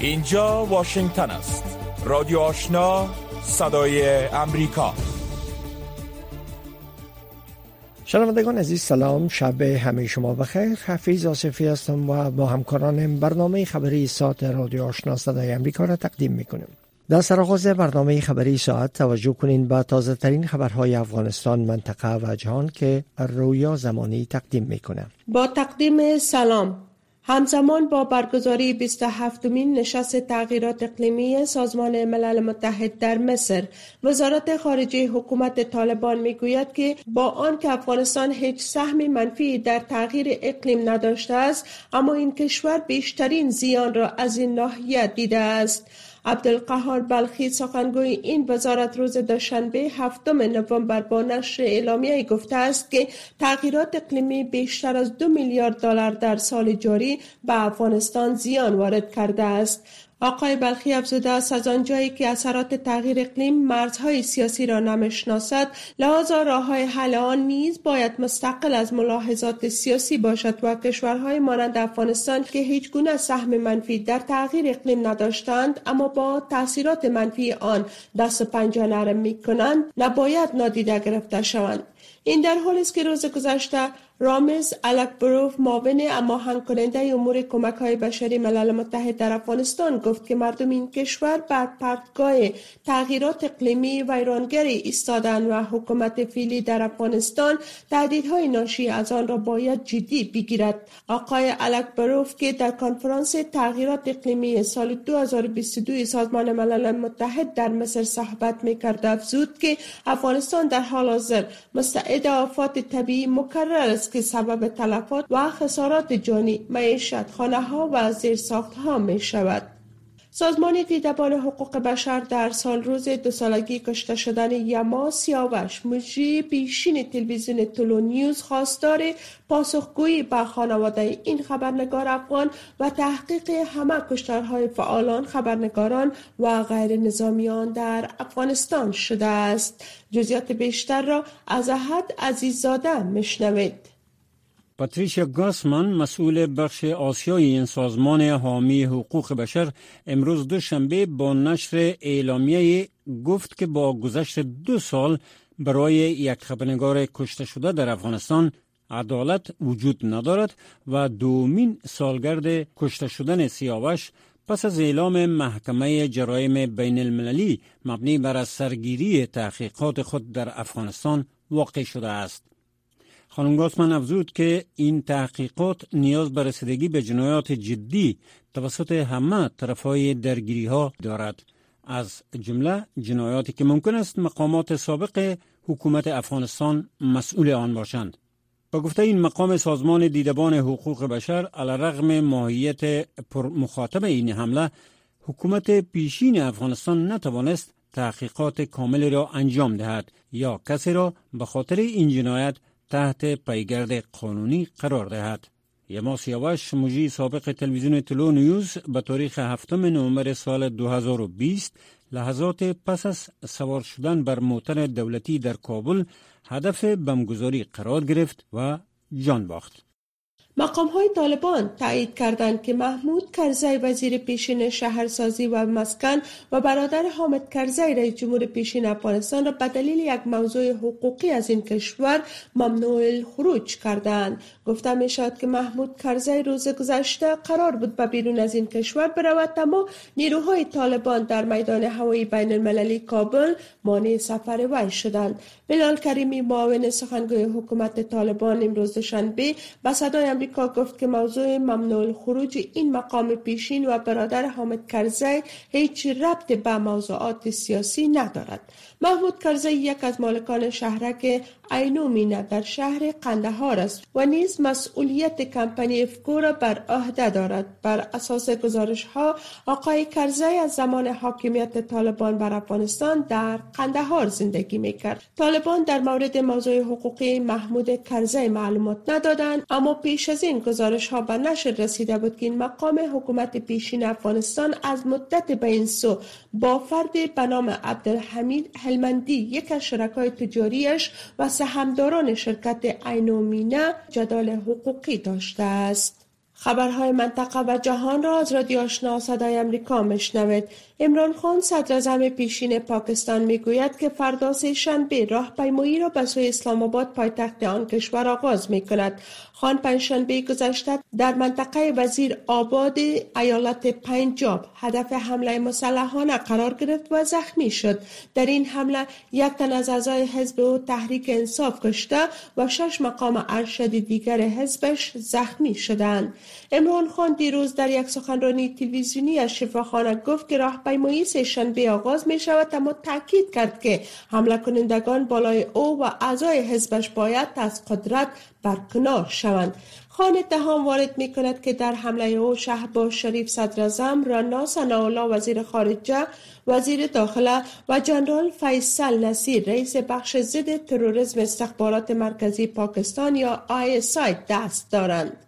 اینجا واشنگتن است. رادیو آشنا صدای امریکا. شنوندگان عزیز سلام. شب همه شما بخیر. حفیظ آصفی هستم و با همکارانم برنامه خبری ساعت رادیو آشنا صدای امریکا را تقدیم می‌کنیم. در سرآغاز برنامه خبری ساعت توجه کنین به تازه ترین خبرهای افغانستان منطقه و جهان که رویا زمانی تقدیم می‌کنه. با تقدیم سلام. همزمان با برگزاری 27 مین نشست تغییرات اقلیمی سازمان ملل متحد در مصر وزارت خارجه حکومت طالبان می‌گوید که با آن که افغانستان هیچ سهم منفی در تغییر اقلیم نداشته است اما این کشور بیشترین زیان را از این ناحیه دیده است. عبدالقهار بلخی سخنگوی این وزارت روز دوشنبه هفتم نوامبر با نشر اعلامیه گفته است که تغییرات اقلیمی بیشتر از دو میلیارد دلار در سال جاری به افغانستان زیان وارد کرده است. آقای بلخی افزوده است از آنجایی که اثرات تغییر اقلیم مرزهای سیاسی را نمی‌شناسد. لحاظا راههای حل آن نیز باید مستقل از ملاحظات سیاسی باشد و کشورهای مانند افغانستان که هیچ گونه سهم منفی در تغییر اقلیم نداشتند اما با تاثیرات منفی آن دست پنجه نرم می کنند نباید نادیده گرفته شوند. این در حالی است که روز گذشته رامز الکبروف معاون اما کننده امور کمک های بشری ملل متحد در افغانستان گفت که مردم این کشور بر پرتگاه تغییرات اقلیمی ویرانگری ایستادن و حکومت فیلی در افغانستان تهدیدهای ناشی از آن را باید جدی بگیرد. آقای الکبروف که در کنفرانس تغییرات اقلیمی سال 2022 سازمان ملل متحد در مصر صحبت می‌کرد. افزود که افغانستان در حال حاضر مستعد آفات طبیعی مکرر است. که سبب تلفات و خسارات جانی معیشت خانه ها و زیر ساخت ها می شود. سازمان دیدبان حقوق بشر در سال روز دو سالگی کشته شدن یما سیاوش مجری پیشین تلویزیون تولو نیوز خواستار پاسخگویی به خانواده این خبرنگار افغان و تحقیق همه کشتارهای فعالان خبرنگاران و غیر نظامیان در افغانستان شده است جزیات بیشتر را از احد عزیززاده مشنوید پاتریشیا گاسمان مسئول بخش آسیای این سازمان حامی حقوق بشر امروز دوشنبه با نشر اعلامیه گفت که با گذشت دو سال برای یک خبرنگار کشته شده در افغانستان عدالت وجود ندارد و دومین سالگرد کشته شدن سیاوش پس از اعلام محکمه جرایم بین المللی مبنی بر سرگیری تحقیقات خود در افغانستان واقع شده است. خانم گاسمن افزود که این تحقیقات نیاز به رسیدگی به جنایات جدی توسط همه طرفهای درگیری ها دارد. از جمله جنایاتی که ممکن است مقامات سابق حکومت افغانستان مسئول آن باشند. با گفته این مقام سازمان دیدبان حقوق بشر علیرغم ماهیت پر مخاطب این حمله حکومت پیشین افغانستان نتوانست تحقیقات کامل را انجام دهد یا کسی را به خاطر این جنایت تحت پیگرد قانونی قرار دهد. یما سیاوش مجری سابق تلویزیون تلو نیوز به تاریخ هفتم نوامبر سال 2020 لحظات پس از سوار شدن بر موتر دولتی در کابل هدف بمگذاری قرار گرفت و جان باخت. مقام های طالبان تایید کردند که محمود کرزی وزیر پیشین شهرسازی و مسکن و برادر حامد کرزی رئیس جمهور پیشین افغانستان را به دلیل یک موضوع حقوقی از این کشور ممنوع الخروج کردند. گفته می شود که محمود کرزی روز گذشته قرار بود به بیرون از این کشور برود اما نیروهای طالبان در میدان هوایی بین المللی کابل مانع سفر وی شدند. بلال کریمی معاون سخنگوی حکومت طالبان امروز دوشنبه به صدای آمریکا گفت که موضوع ممنوع خروج این مقام پیشین و برادر حامد کرزی هیچ ربط به موضوعات سیاسی ندارد. محمود کرزی یک از مالکان شهرک اینومینه در شهر قندهار است و نیز مسئولیت کمپانی افکو را بر عهده دارد. بر اساس گزارش ها آقای کرزی از زمان حاکمیت طالبان بر افغانستان در قندهار زندگی می‌کرد. طالبان در مورد موضوع حقوقی محمود کرزی معلومات ندادند اما پیش از این گزارش ها به نشر رسیده بود که این مقام حکومت پیشین افغانستان از مدت به این سو با فرد به نام عبدالحمید هلمندی یک از شرکای تجاریش و سهمداران شرکت اینومینه جدال حقوقی داشته است. خبرهای منطقه و جهان را از رادیو آشنا صدای امریکا مشنوید امران خان صدر پیشین پاکستان می‌گوید که فردا شنبه راهپیمایی را به سوی اسلام آباد پایتخت آن کشور آغاز می کند خان پنجشنبه گذشته در منطقه وزیر آباد ایالت پنجاب هدف حمله مسلحانه قرار گرفت و زخمی شد. در این حمله یک تن از اعضای حزب او تحریک انصاف کشته و شش مقام ارشد دیگر حزبش زخمی شدند. امران خان دیروز در یک سخنرانی تلویزیونی از شفاخانه گفت که راهپیمایی سهشنبه آغاز می شود اما تاکید کرد که حمله کنندگان بالای او و اعضای حزبش باید از قدرت برکنار شوند. خان اتهام وارد می کند که در حمله او شهباز شریف صدرزم رانا سناولا وزیر خارجه وزیر داخله و جنرال فیصل نصیر رئیس بخش ضد تروریسم استخبارات مرکزی پاکستان یا آی دست دارند.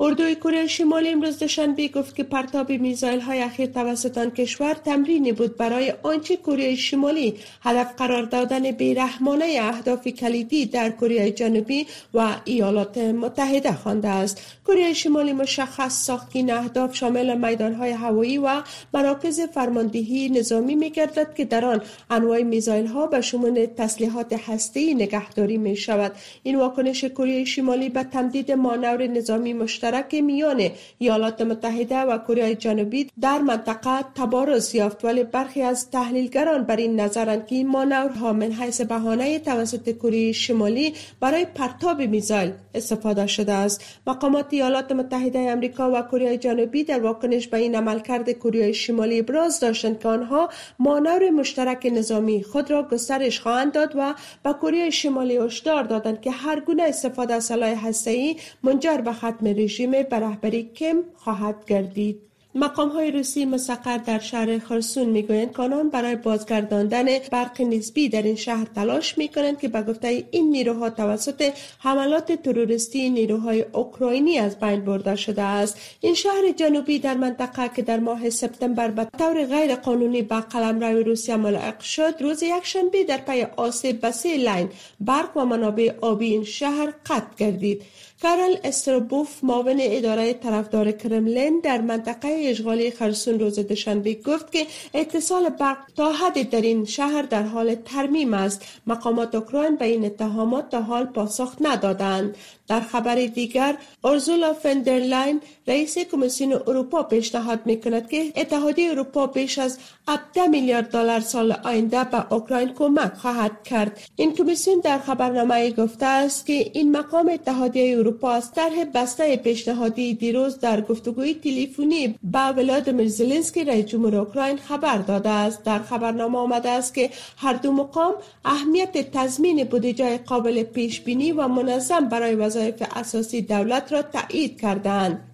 اردوی کره شمالی امروز دوشنبه گفت که پرتاب میزایل های اخیر توسط آن کشور تمرینی بود برای آنچه کره شمالی هدف قرار دادن بیرحمانه اهداف کلیدی در کره جنوبی و ایالات متحده خوانده است. کره شمالی مشخص ساخت این اهداف شامل میدان های هوایی و مراکز فرماندهی نظامی می گردد که در آن انواع میزایل ها به شمول تسلیحات هسته نگهداری می شود این واکنش کره شمالی به تمدید مانور نظامی مشترک مشترک میان ایالات متحده و کره جنوبی در منطقه تبارز یافت ولی برخی از تحلیلگران بر این نظرند که این مانورها من حیث بهانه توسط کره شمالی برای پرتاب میزایل استفاده شده است. مقامات ایالات متحده امریکا و کره جنوبی در واکنش به این عملکرد کره شمالی ابراز داشتند که آنها مانور مشترک نظامی خود را گسترش خواهند داد و به کره شمالی هشدار دادند که هر گونه استفاده از سلاح هسته‌ای منجر به ختم رژیم رژیم به رهبری کم خواهد گردید. مقام های روسی مستقر در شهر خرسون می‌گویند که آنان برای بازگرداندن برق نسبی در این شهر تلاش می کنند که به گفته این نیروها توسط حملات تروریستی نیروهای اوکراینی از بین برده شده است. این شهر جنوبی در منطقه که در ماه سپتامبر به طور غیر قانونی به قلمرو روسیه ملحق شد روز یکشنبه در پی آسیب به سه لین برق و منابع آبی این شهر قطع گردید. کارل استروبوف معاون اداره طرفدار کرملین در منطقه اشغالی خرسون روز دوشنبه گفت که اتصال برق تا حد در این شهر در حال ترمیم است. مقامات اوکراین به این اتهامات تا حال پاسخ ندادند. در خبر دیگر اورزولا فندرلاین رئیس کمیسیون اروپا پیشنهاد می کند که اتحادیه اروپا بیش از 17 میلیارد دلار سال آینده به اوکراین کمک خواهد کرد. این کمیسیون در خبرنامه گفته است که این مقام اتحادیه اروپا از طرح بسته پیشنهادی دیروز در گفتگوی تلفنی با ولادیمیر زلنسکی رئیس جمهور اوکراین خبر داده است. در خبرنامه آمده است که هر دو مقام اهمیت تضمین بودجه قابل پیش بینی و منظم برای وظایف اساسی دولت را تایید کردند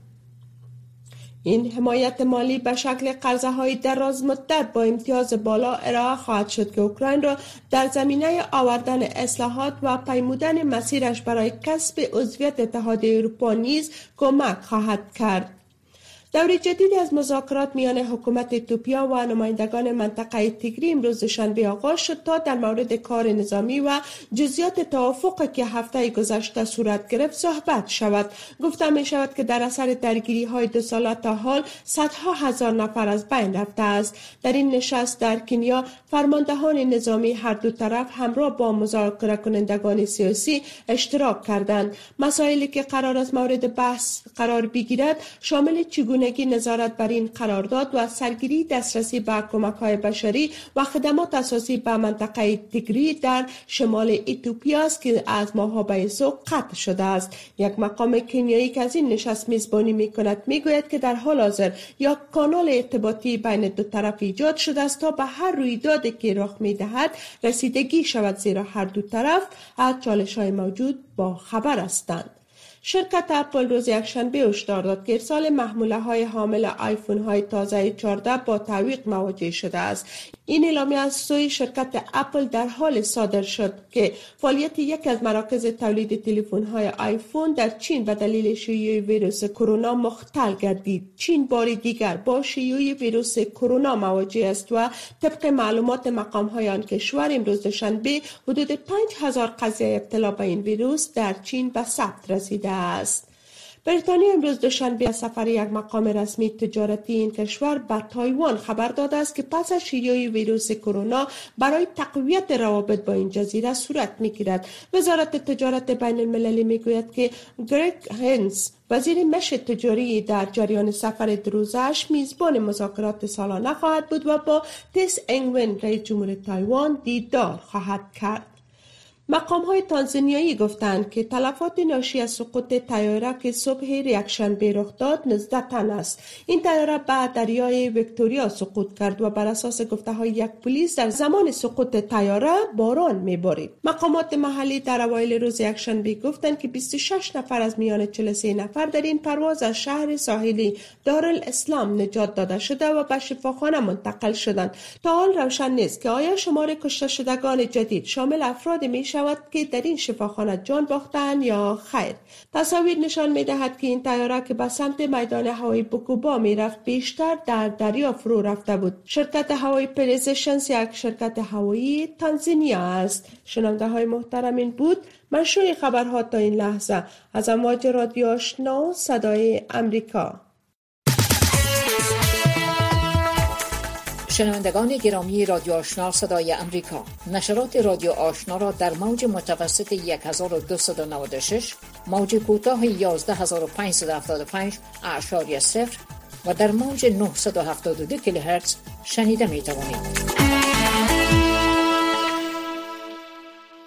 این حمایت مالی به شکل قرضه های دراز مدت با امتیاز بالا ارائه خواهد شد که اوکراین را در زمینه آوردن اصلاحات و پیمودن مسیرش برای کسب عضویت اتحادیه اروپا نیز کمک خواهد کرد. دور جدیدی از مذاکرات میان حکومت ایتوپیا و نمایندگان منطقه تیگری امروز شنبه آغاز شد تا در مورد کار نظامی و جزیات توافق که هفته گذشته صورت گرفت صحبت شود. گفته می شود که در اثر درگیری های دو ساله تا حال صدها هزار نفر از بین رفته است. در این نشست در کنیا فرماندهان نظامی هر دو طرف همراه با مذاکره کنندگان سیاسی اشتراک کردند. مسائلی که قرار است مورد بحث قرار بگیرد شامل چگونه چگونگی نظارت بر این قرارداد و سرگیری دسترسی به کمک های بشری و خدمات اساسی به منطقه تیگری در شمال ایتوپیا است که از ماه بیسو قطع شده است. یک مقام کنیایی که از این نشست میزبانی می کند می گوید که در حال حاضر یا کانال ارتباطی بین دو طرف ایجاد شده است تا به هر رویدادی که رخ می دهد رسیدگی شود زیرا هر دو طرف از چالش های موجود با خبر هستند. شرکت اپل روز یکشنبه هشدار داد که ارسال محموله های حامل آیفون های تازه 14 با تعویق مواجه شده است. این اعلامیه از سوی شرکت اپل در حال صادر شد که فعالیت یک از مراکز تولید تلفن های آیفون در چین به دلیل شیوع ویروس کرونا مختل گردید. چین بار دیگر با شیوع ویروس کرونا مواجه است و طبق معلومات مقام های آن کشور امروز دوشنبه حدود 5000 قضیه ابتلا به این ویروس در چین به ثبت رسیده است. بریتانیا امروز دوشنبه از سفر یک مقام رسمی تجارتی این کشور به تایوان خبر داده است که پس از شیوع ویروس کرونا برای تقویت روابط با این جزیره صورت می‌گیرد. وزارت تجارت بین المللی می‌گوید که گرگ هنس وزیر مش تجاری در جریان سفر دروزش میزبان مذاکرات سالانه خواهد بود و با تس انگون رئیس جمهور تایوان دیدار خواهد کرد. مقام های تانزانیایی گفتند که تلفات ناشی از سقوط تیاره که صبح یکشنبه رخ داد 19 تن است. این تیاره بعد دریای ویکتوریا سقوط کرد و بر اساس گفته های یک پلیس در زمان سقوط تیاره باران میبارید. مقامات محلی در اوایل روز یکشنبه گفتند که 26 نفر از میان 43 نفر در این پرواز از شهر ساحلی دارالاسلام نجات داده شده و به شفاخانه منتقل شدند. تا حال روشن نیست که آیا شمار کشته شدگان جدید شامل افراد می شود که در این شفاخانه جان باختن یا خیر. تصاویر نشان می دهد که این تیاره که به سمت میدان هوایی بکوبا می رفت بیشتر در دریا فرو رفته بود. شرکت هوایی پریزیشنز یک شرکت هوایی تانزینیا است. شنونده های محترم این بود. منشور خبرها تا این لحظه. از امواج رادیو آشنا صدای امریکا. شنوندگان گرامی رادیو آشنا صدای امریکا. نشرات رادیو آشنا را در موج متوسط 1296 موج کوتاه 11575 اعشاری صفر و در موج 972 کیلوهرتز شنیده می توانید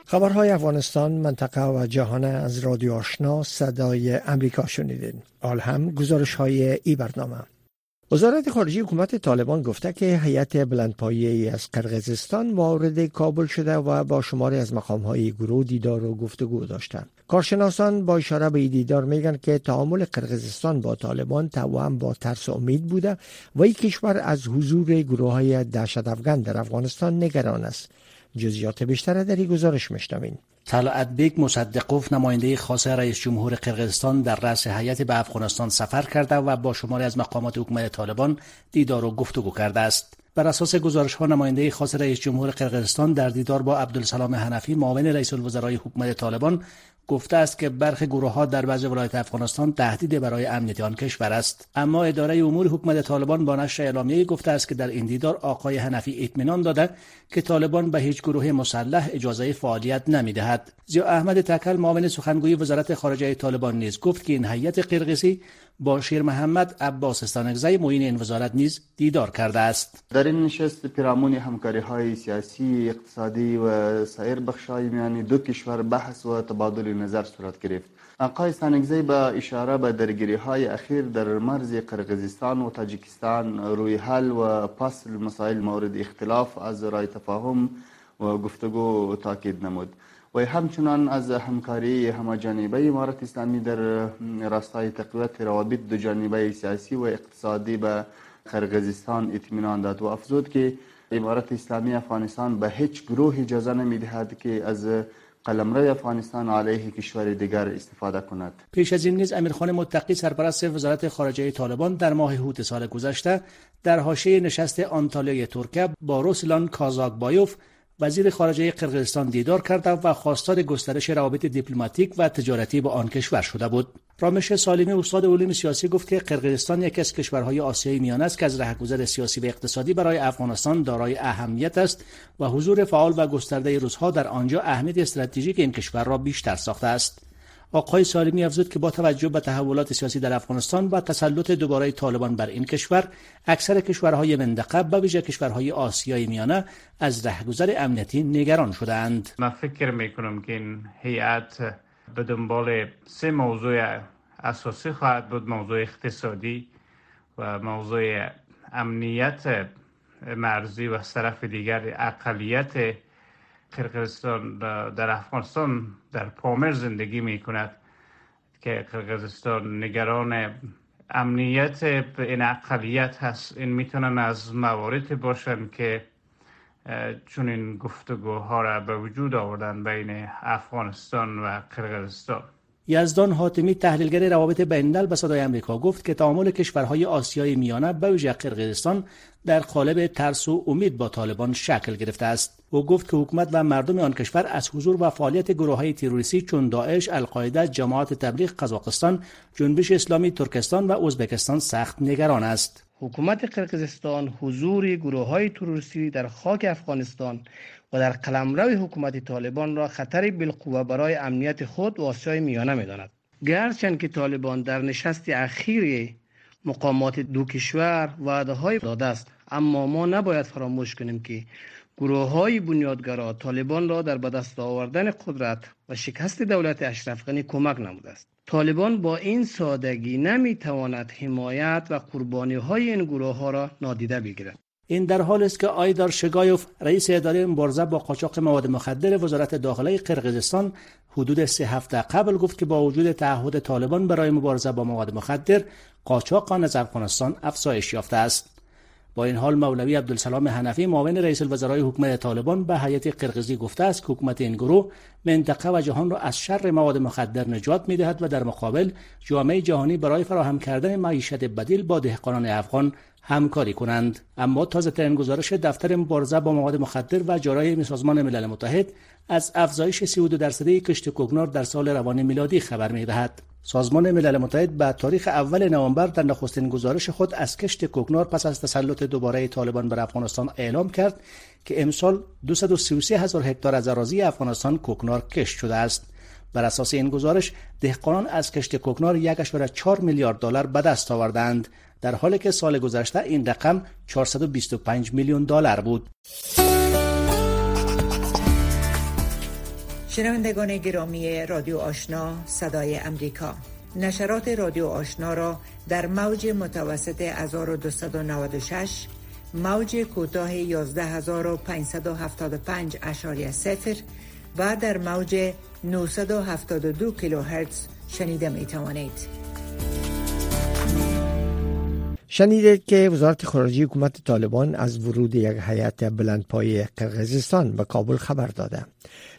خبرهای افغانستان منطقه و جهان از رادیو آشنا صدای امریکا شنیدین. آل هم گزارش های ای برنامه. وزارت خارجه حکومت طالبان گفته که هیئت بلندپایه از قرقیزستان وارد کابل شده و با شماری از های گروه دیدار و گفتگو داشتند. کارشناسان با اشاره به دیدار میگن که تعامل قرقیزستان با طالبان توام با ترس و امید بوده و این کشور از حضور گروه های دهشت افغان در افغانستان نگران است. جزیات بیشتر در این گزارش میشنوین. طلعت بیگ مصدقوف نماینده خاص رئیس جمهور قرقیزستان در رأس هیئت به افغانستان سفر کرده و با شماری از مقامات حکومت طالبان دیدار و گفتگو کرده است بر اساس گزارش ها نماینده خاص رئیس جمهور قرقیزستان در دیدار با عبدالسلام حنفی معاون رئیس الوزرای حکومت طالبان گفته است که برخی گروه ها در بعض ولایت افغانستان تهدید برای امنیت آن کشور است. اما اداره امور حکومت طالبان با نشر اعلامیه گفته است که در این دیدار آقای حنفی اطمینان داده که طالبان به هیچ گروه مسلح اجازه فعالیت نمی‌دهد. زیا احمد تکل معاون سخنگوی وزارت خارجه طالبان نیز گفت که این هیئت قرقیزی با شیر محمد عباس استانگزی معین این وزارت نیز دیدار کرده است. در این نشست پیرامون همکاری های سیاسی اقتصادی و سایر بخشای میان دو کشور بحث و تبادل نظر صورت گرفت. آقای استانگزی با اشاره به درگیری های اخیر در مرز قرقیزستان و تاجیکستان روی حل و پاس مسائل مورد اختلاف از رای تفاهم و گفتگو تاکید نمود. و همچنان از همکاری هماجانبه امارت اسلامی در راستای تقویت روابط دو جانبه سیاسی و اقتصادی به قرقیزستان اطمینان داد و افزود که امارت اسلامی افغانستان به هیچ گروه اجازه نمی‌دهد که از قلمرو افغانستان علیه کشور دیگر استفاده کند. پیش از این نیز امیرخان متقی سرپرست وزارت خارجه طالبان در ماه هوت سال گذشته در حاشیه نشست آنتالیای ترکیه با روسلان کازاکبایوف وزیر خارجه قرقیزستان دیدار کرد و خواستار گسترش روابط دیپلماتیک و تجارتی با آن کشور شده بود. رامش سالمی استاد علوم سیاسی گفت که قرقیزستان یکی از کشورهای آسیای میانه است که از رهگذر سیاسی و اقتصادی برای افغانستان دارای اهمیت است و حضور فعال و گسترده روزها در آنجا اهمیت استراتژیک این کشور را بیشتر ساخته است. آقای سالمی افزود که با توجه به تحولات سیاسی در افغانستان و تسلط دوباره طالبان بر این کشور اکثر کشورهای منطقه به ویژه کشورهای آسیای میانه از رهگذر امنیتی نگران شدهاند. من فکر می‌کنم که این هیئت به دنبال سه موضوع اساسی خواهد بود. موضوع اقتصادی و موضوع امنیت مرزی و از طرف دیگر اقلیت قرقیزستان در افغانستان در پامر زندگی می کند که قرقیزستان نگران امنیت این اقلیت هست. این می‌تونن از مواردی باشن که چون این گفتگوها را به وجود آوردن بین افغانستان و قرقیزستان یزدان حاتمی تحلیلگر روابط بین به صدای آمریکا گفت که تعامل کشورهای آسیای میانه به ویژه قرقیزستان در قالب ترس و امید با طالبان شکل گرفته است او گفت که حکومت و مردم آن کشور از حضور و فعالیت گروه های تروریستی چون داعش، القاعده، جماعت تبلیغ قزاقستان، جنبش اسلامی ترکستان و ازبکستان سخت نگران است. حکومت قرقیزستان حضور گروه های تروریستی در خاک افغانستان و در قلمرو حکومت طالبان را خطری بالقوه برای امنیت خود و آسیای میانه می‌داند. گرچند که طالبان در نشست اخیر مقامات دو کشور وعده های داده است اما ما نباید فراموش کنیم که گروه های بنیادگرا طالبان را در بدست آوردن قدرت و شکست دولت اشرف کمک نموده است. طالبان با این سادگی نمی تواند حمایت و قربانی های این گروه ها را نادیده بگیرد. این در حال است که آیدار شگایوف رئیس اداره مبارزه با قاچاق مواد مخدر وزارت داخله قرقیزستان حدود سه هفته قبل گفت که با وجود تعهد طالبان برای مبارزه با مواد مخدر قاچاق آن از افغانستان افزایش یافته است. با این حال مولوی عبدالسلام حنفی معاون رئیس الوزرای حکومت طالبان به هیئت قرقیزی گفته است که حکومت این گروه منطقه و جهان را از شر مواد مخدر نجات می‌دهد و در مقابل جامعه جهانی برای فراهم کردن معیشت بدیل با دهقانان افغان همکاری کنند. اما تازه ترین گزارش دفتر مبارزه با مواد مخدر و جارای سازمان ملل متحد از افزایش 32 درصدی کشت کوکنار در سال روان میلادی خبر می‌دهد. سازمان ملل متحد به تاریخ اول نوامبر در نخستین گزارش خود از کشت کوکنار پس از تسلط دوباره طالبان بر افغانستان اعلام کرد که امسال 233 هزار هکتار از اراضی افغانستان کوکنار کشت شده است. بر اساس این گزارش دهقانان از کشت کوکنار 1.4 میلیارد دلار به دست آوردند. در حالی که سال گذشته این رقم 425 میلیون دلار بود شنوندگان گرامی رادیو آشنا صدای امریکا نشرات رادیو آشنا را در موج متوسط 1296 موج کوتاه 11575 اشاری سفر و در موج 972 کیلوهرتز شنیده می توانید. شنیدید که وزارت خارجه حکومت طالبان از ورود یک هیئت بلندپایه قرقیزستان به کابل خبر داده.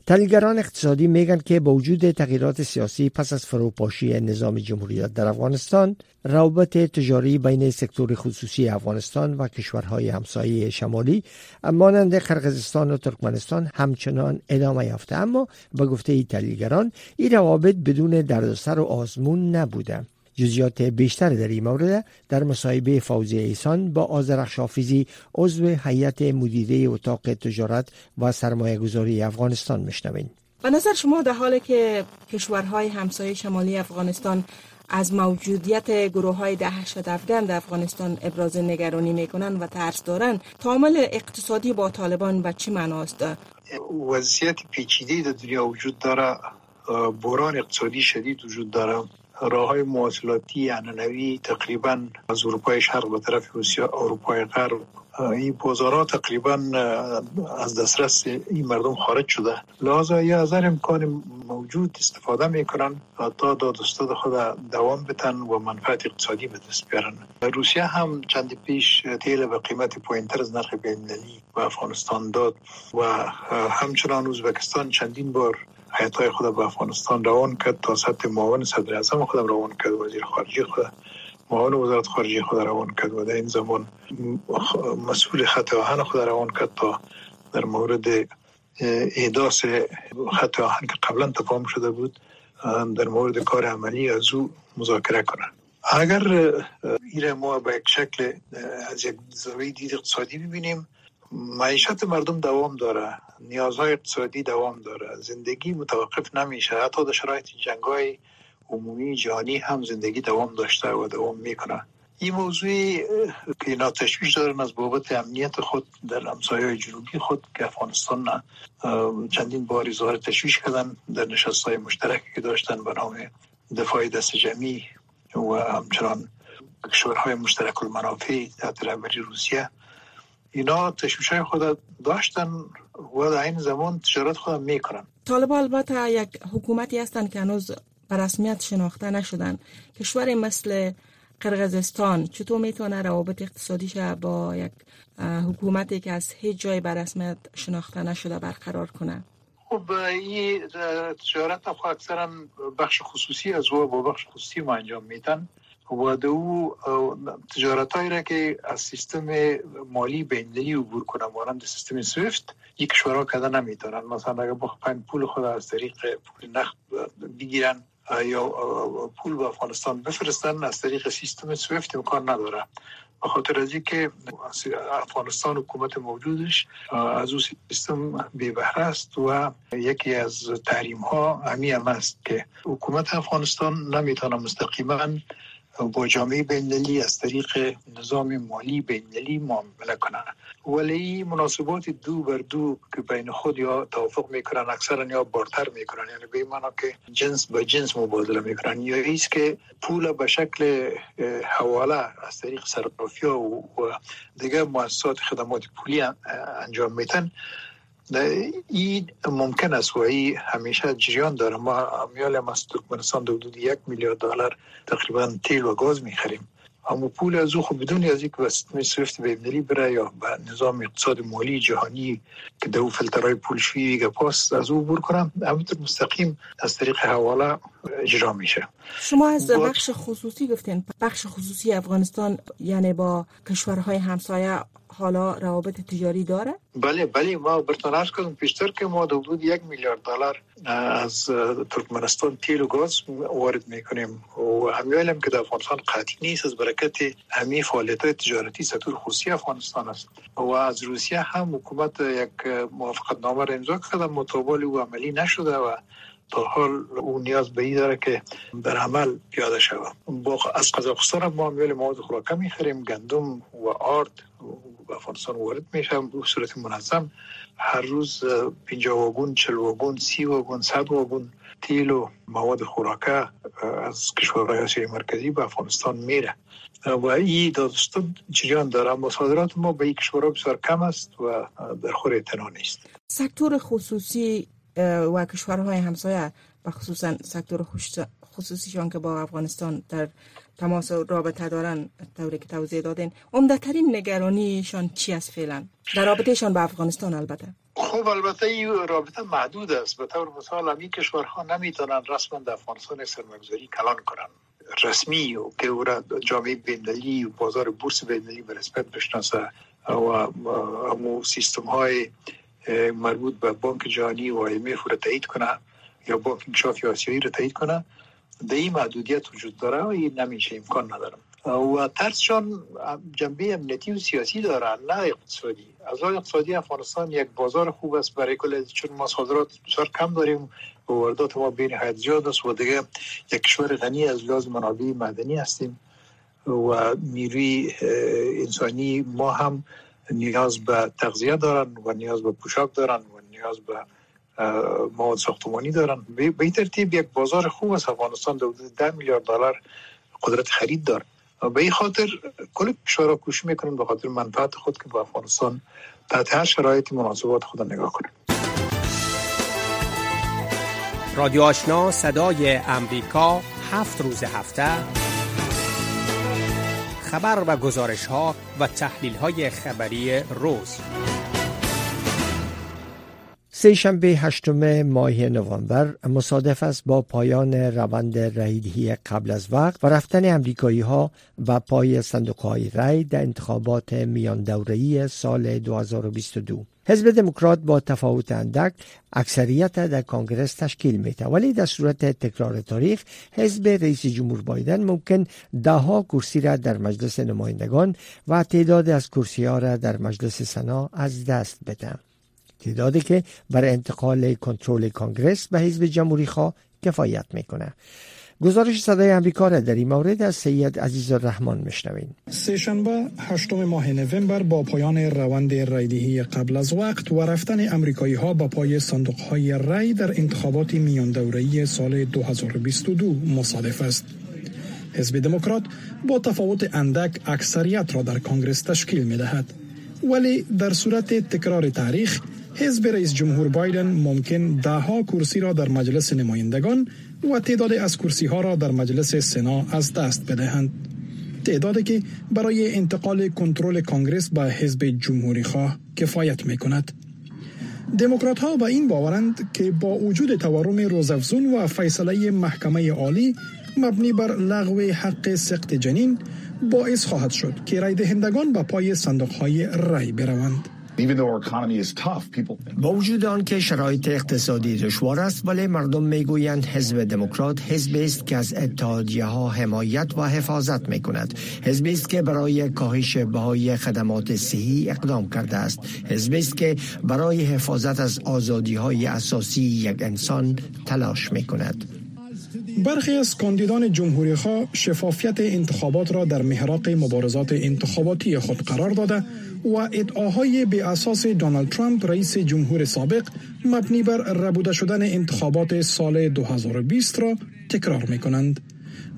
تحلیلگران اقتصادی میگن که با وجود تغییرات سیاسی پس از فروپاشی نظام جمهوریت در افغانستان روابط تجاری بین سکتور خصوصی افغانستان و کشورهای همسایه شمالی مانند قرقیزستان و ترکمنستان همچنان ادامه یافته اما به گفته تحلیلگران این روابط بدون دردسر و آزمون نبوده جزیات بیشتر در این مورد در مصاحبه فوزی ایسان با آزرخ شافیزی عضو هیئت مدیره اتاق تجارت و سرمایه گذاری افغانستان میشنوین به نظر شما در حالی که کشورهای همسایه شمالی افغانستان از موجودیت گروه های دهشت افغان در افغانستان ابراز نگرانی می‌کنن و ترس دارن تعامل اقتصادی با طالبان به چی معناست؟ وضعیت پیچیده در دنیا وجود داره بحران اقتصادی شدید وجود داره راه های مواصلاتی عنعنوی تقریبا از اروپای شرق به طرف روسیه اروپای غرب. این بازارها تقریبا از دسترس این مردم خارج شده. لحاظا یا از امکان موجود استفاده می‌کنن تا داد استاد خود دوام بتن و منفعت اقتصادی به دست بیارن. روسیه هم چند پیش تیل به قیمت پایینتر از نرخ بینالمللی و افغانستان داد و همچنان ازبکستان چندین بار های خود به افغانستان روان کرد تا سطح معاون صدر اعظم خودم روان کرد وزیر خارجه خود معاون وزارت خارجه خود روان کرد و در این زمان مسئول خط آهن خود روان کرد تا در مورد احداث خط آهن که قبلا تفاهم شده بود در مورد کار عملی از او مذاکره کنند. اگر این ما به یک شکل از یک زاویه دید اقتصادی ببینیم معیشت مردم دوام داره. نیازهای اقتصادی دوام داره. زندگی متوقف نمیشه. حتی در شرایط جنگ های عمومی جهانی هم زندگی دوام داشته و دوام می‌کنه. این موضوعی که اینا تشویش دارن از بابت امنیت خود در همسایه جنوبی خود که افغانستان چندین بار اظهار تشویش کردن در نشست های مشترکی که داشتن به نام دفاع دست جمعی و همچنان کشورهای مشترک المنافع رهبری روسیه اینا تشویش های خود داشتن و در این زمان تجارت خود می‌کنن. طالب البته یک حکومتی هستند که هنوز به رسمیت شناخته نشدن. کشور مثل قرقزستان چطور می‌تونه روابط اقتصادیش با یک حکومتی که از هیچ جای به رسمیت شناخته نشده برقرار کنه؟ خب این تجارت اکثرا بخش خصوصی از او با بخش خصوصی ما انجام میدن. و او تجارت را که از سیستم مالی بین‌المللی عبور کنن مانند سیستم سویفت یک کشورها کده نمی‌تونن. مثلا اگر بخواین پول خود از طریق پول نقد بگیرن یا پول به افغانستان بفرستن از طریق سیستم سویفت امکان نداره. به خاطر از که افغانستان حکومت موجودش از او سیستم بی است و یکی از تحریم ها همی هم است که حکومت افغانستان نمی‌تونه مستقیما با جامعه بینالمللی از طریق نظام مالی بینالمللی معامله کنه ولی مناسبات دو بر دو که بین خود یا توافق می‌کنن اکثرا یا بارتر می‌کنن. یعنی به معنا که جنس به جنس مبادله می‌کنن. یا ایست که پول به شکل حواله از طریق صرافی و دیگه مؤسسات خدمات پولی انجام میتن این ممکن است و این همیشه جریان داره. ما میال از ترکمنستان دو دو یک میلیارد دلار تقریبا تیل و گاز می‌خریم. اما پول از او خب بدون از اینکه وسط سویفت بینری بره یا به نظام اقتصاد مالی جهانی که دو فلترهای پول شویی پاس از او بور کنم همینطور مستقیم از طریق حواله اجرا میشه. شما از بخش خصوصی گفتین بخش خصوصی افغانستان یعنی با کشورهای همسایه حالا روابط تجاری داره؟ بله بله ما برتون عرض کردم پیشتر که ما حدود یک میلیارد دلار از ترکمنستان تیل و گاز وارد می‌کنیم. و همیال هم که در افغانستان قطعی نیست از برکت همی فعالیت تجارتی سطور خصوصی افغانستان است. و از روسیه هم حکومت یک موافقت نامه را امضا کرده مطابق او عملی نشده و تا حال او نیاز به این داره که در عمل پیاده شود با از قزاقستان ما میل مواد خوراکه می‌خریم گندم و آرد به افغانستان وارد میشه به صورت منظم. هر روز 50 واگون 40 واگون 30 واگون 100 واگون تیل و مواد خوراکه از کشورهای آسیای مرکزی به افغانستان میره. و این داستان جریان داره. مصادرات ما به این کشورها بسیار کم است و در خور اعتنا نیست. سکتور خصوصی و کشورهای همسایه و خصوصا سکتور خصوصیشان که با افغانستان در تماس رابطه دارن طوری که توضیح دادین. عمدترین نگرانیشان چی است فعلا؟ در رابطهشان با افغانستان البته. خب البته این رابطه محدود است. به طور مثال همین کشورها نمی‌تونن رسما در افغانستان سرمایه‌گذاری کلان کنن. رسمی و که او را جامعه بین‌المللی و بازار بورس بین‌المللی به نسبت بشناسه و امو سیستم های مربوط به بانک جهانی و IMF را تایید کنه یا بانک انکشاف آسیایی را تایید کنه. در این محدودیت وجود داره و این نمیشه امکان ندارم. و ترسشان جنبه امنیتی و سیاسی دارن نه اقتصادی. از اقتصادی افغانستان یک بازار خوب است. برای کل چون ما صادرات بسیار کم داریم و واردات ما بین حد زیاد است و دیگه یک کشور غنی از لحاظ منابع معدنی هستیم و نیروی انسانی ما هم نیاز به تغذیه دارن و نیاز به پوشاک دارن و نیاز به مواد ساختمانی دارن. به این ترتیب یک بازار خوب است افغانستان در حدود 10 میلیارد دلار قدرت خرید داره به این خاطر کل کشورها کوشش می‌کنن به خاطر منفعت خود که به افغانستان تحت هر شرایط مناسبات خود نگاه کنن. رادیو آشنا صدای امریکا هفت روز هفته. خبر و گزارش ها و تحلیل های خبری روز. سه شنبه هشتم ماه نوامبر مصادف است با پایان روند رایدهی قبل از وقت و رفتن امریکایی ها و پای صندوق های رای در انتخابات میان دورهی سال 2022 حزب دموکرات با تفاوت اندک اکثریت در کانگرس تشکیل میده ولی در صورت تکرار تاریخ حزب رئیس جمهور بایدن ممکن دهها کرسی را در مجلس نمایندگان و تعداد از کرسی ها را در مجلس سنا از دست بده تعدادی که برای انتقال کنترل کانگرس به حزب جمهوری خواه کفایت می‌کنه. گزارش صدای امریکا را در این مورد از سید عزیز الرحمن مشنوین سهشنبه هشتم ماه نوامبر با پایان روند رایدهی قبل از وقت و رفتن امریکایی ها با پای صندوق های رای در انتخابات میان دوره‌ای سال 2022 مصادف است. حزب دموکرات با تفاوت اندک اکثریت را در کانگرس تشکیل می دهد ولی در صورت تکرار تاریخ حزب رئیس جمهور بایدن ممکن ده ها کرسی را در مجلس نمایندگان و تعداد از کرسی ها را در مجلس سنا از دست بدهند. تعدادی که برای انتقال کنترل کانگرس به حزب جمهوری خواه کفایت می کند. دموکرات ها به این باورند که با وجود تورم روزافزون و فیصله محکمه عالی مبنی بر لغو حق سقط جنین باعث خواهد شد که رای دهندگان به پای صندوق های رای بروند. با وجود آنکه شرایط اقتصادی دشوار است ولی مردم می‌گویند حزب دموکرات حزبی است که از اتحادیه ها حمایت و حفاظت می کند حزبی است که برای کاهش بهای خدمات صحی اقدام کرده است. حزبی است که برای حفاظت از آزادی های اساسی یک انسان تلاش می کند برخی از کاندیدان جمهوری خواه شفافیت انتخابات را در محراق مبارزات انتخاباتی خود قرار داده و ادعاهای به اساس دونالد ترامپ رئیس جمهور سابق مبنی بر ربوده شدن انتخابات سال 2020 را تکرار می کنند.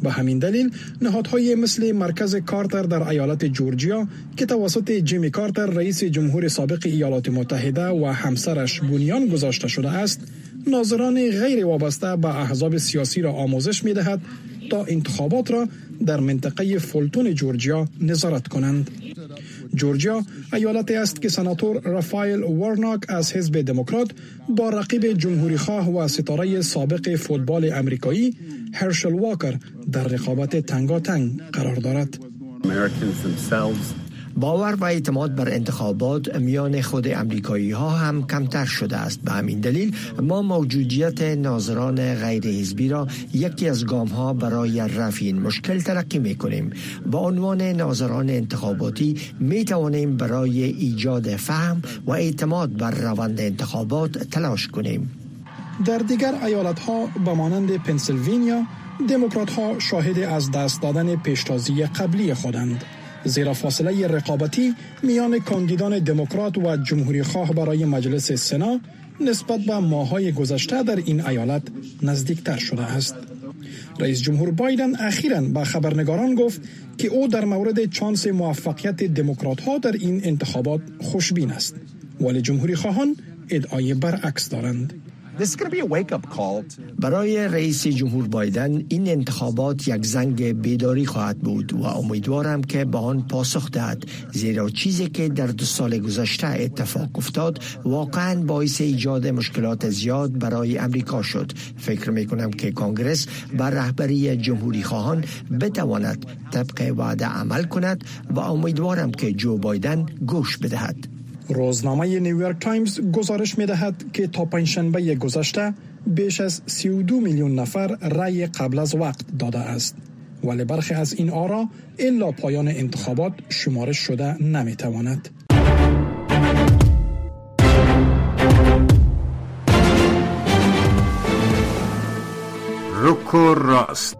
به همین دلیل نهادهای مثل مرکز کارتر در ایالت جورجیا که توسط جیمی کارتر رئیس جمهور سابق ایالات متحده و همسرش بنیان گذاشته شده است ناظران غیر وابسته به احزاب سیاسی را آموزش می دهد تا انتخابات را در منطقه فولتون جورجیا نظارت کنند. جورجیا ایالتی است که سناتور رافایل وارناک از حزب دموکرات با رقیب جمهوری خواه و ستاره سابق فوتبال امریکایی هرشل واکر در رقابت تنگاتنگ قرار دارد. باور و اعتماد بر انتخابات میان خود امریکایی ها هم کمتر شده است. به همین دلیل ما موجودیت ناظران غیر حزبی را یکی از گام ها برای رفع این مشکل تلقی می کنیم با عنوان ناظران انتخاباتی می توانیم برای ایجاد فهم و اعتماد بر روند انتخابات تلاش کنیم. در دیگر ایالت ها به مانند پنسیلوانیا دموکرات ها شاهد از دست دادن پیشتازی قبلی خودند. زیرا فاصله رقابتی میان کاندیدان دموکرات و جمهوری خواه برای مجلس سنا نسبت به ماهای گذشته در این ایالت نزدیکتر شده است. رئیس جمهور بایدن اخیرا به خبرنگاران گفت که او در مورد چانس موفقیت دموکرات ها در این انتخابات خوشبین است ولی جمهوری خواهان ادعای برعکس دارند. برای رئیس جمهور بایدن این انتخابات یک زنگ بیداری خواهد بود و امیدوارم که به آن پاسخ دهد زیرا چیزی که در دو سال گذشته اتفاق افتاد واقعا باعث ایجاد مشکلات زیاد برای امریکا شد. فکر می کنم که کانگرس بر رهبری جمهوری خواهان بتواند طبق وعده عمل کند و امیدوارم که جو بایدن گوش بدهد. روزنامه نیویورک تایمز گزارش می دهد که تا پنجشنبه گذشته بیش از 32 میلیون نفر رأی قبل از وقت داده است ولی برخی از این آرا الا پایان انتخابات شمارش شده نمی تواند. راست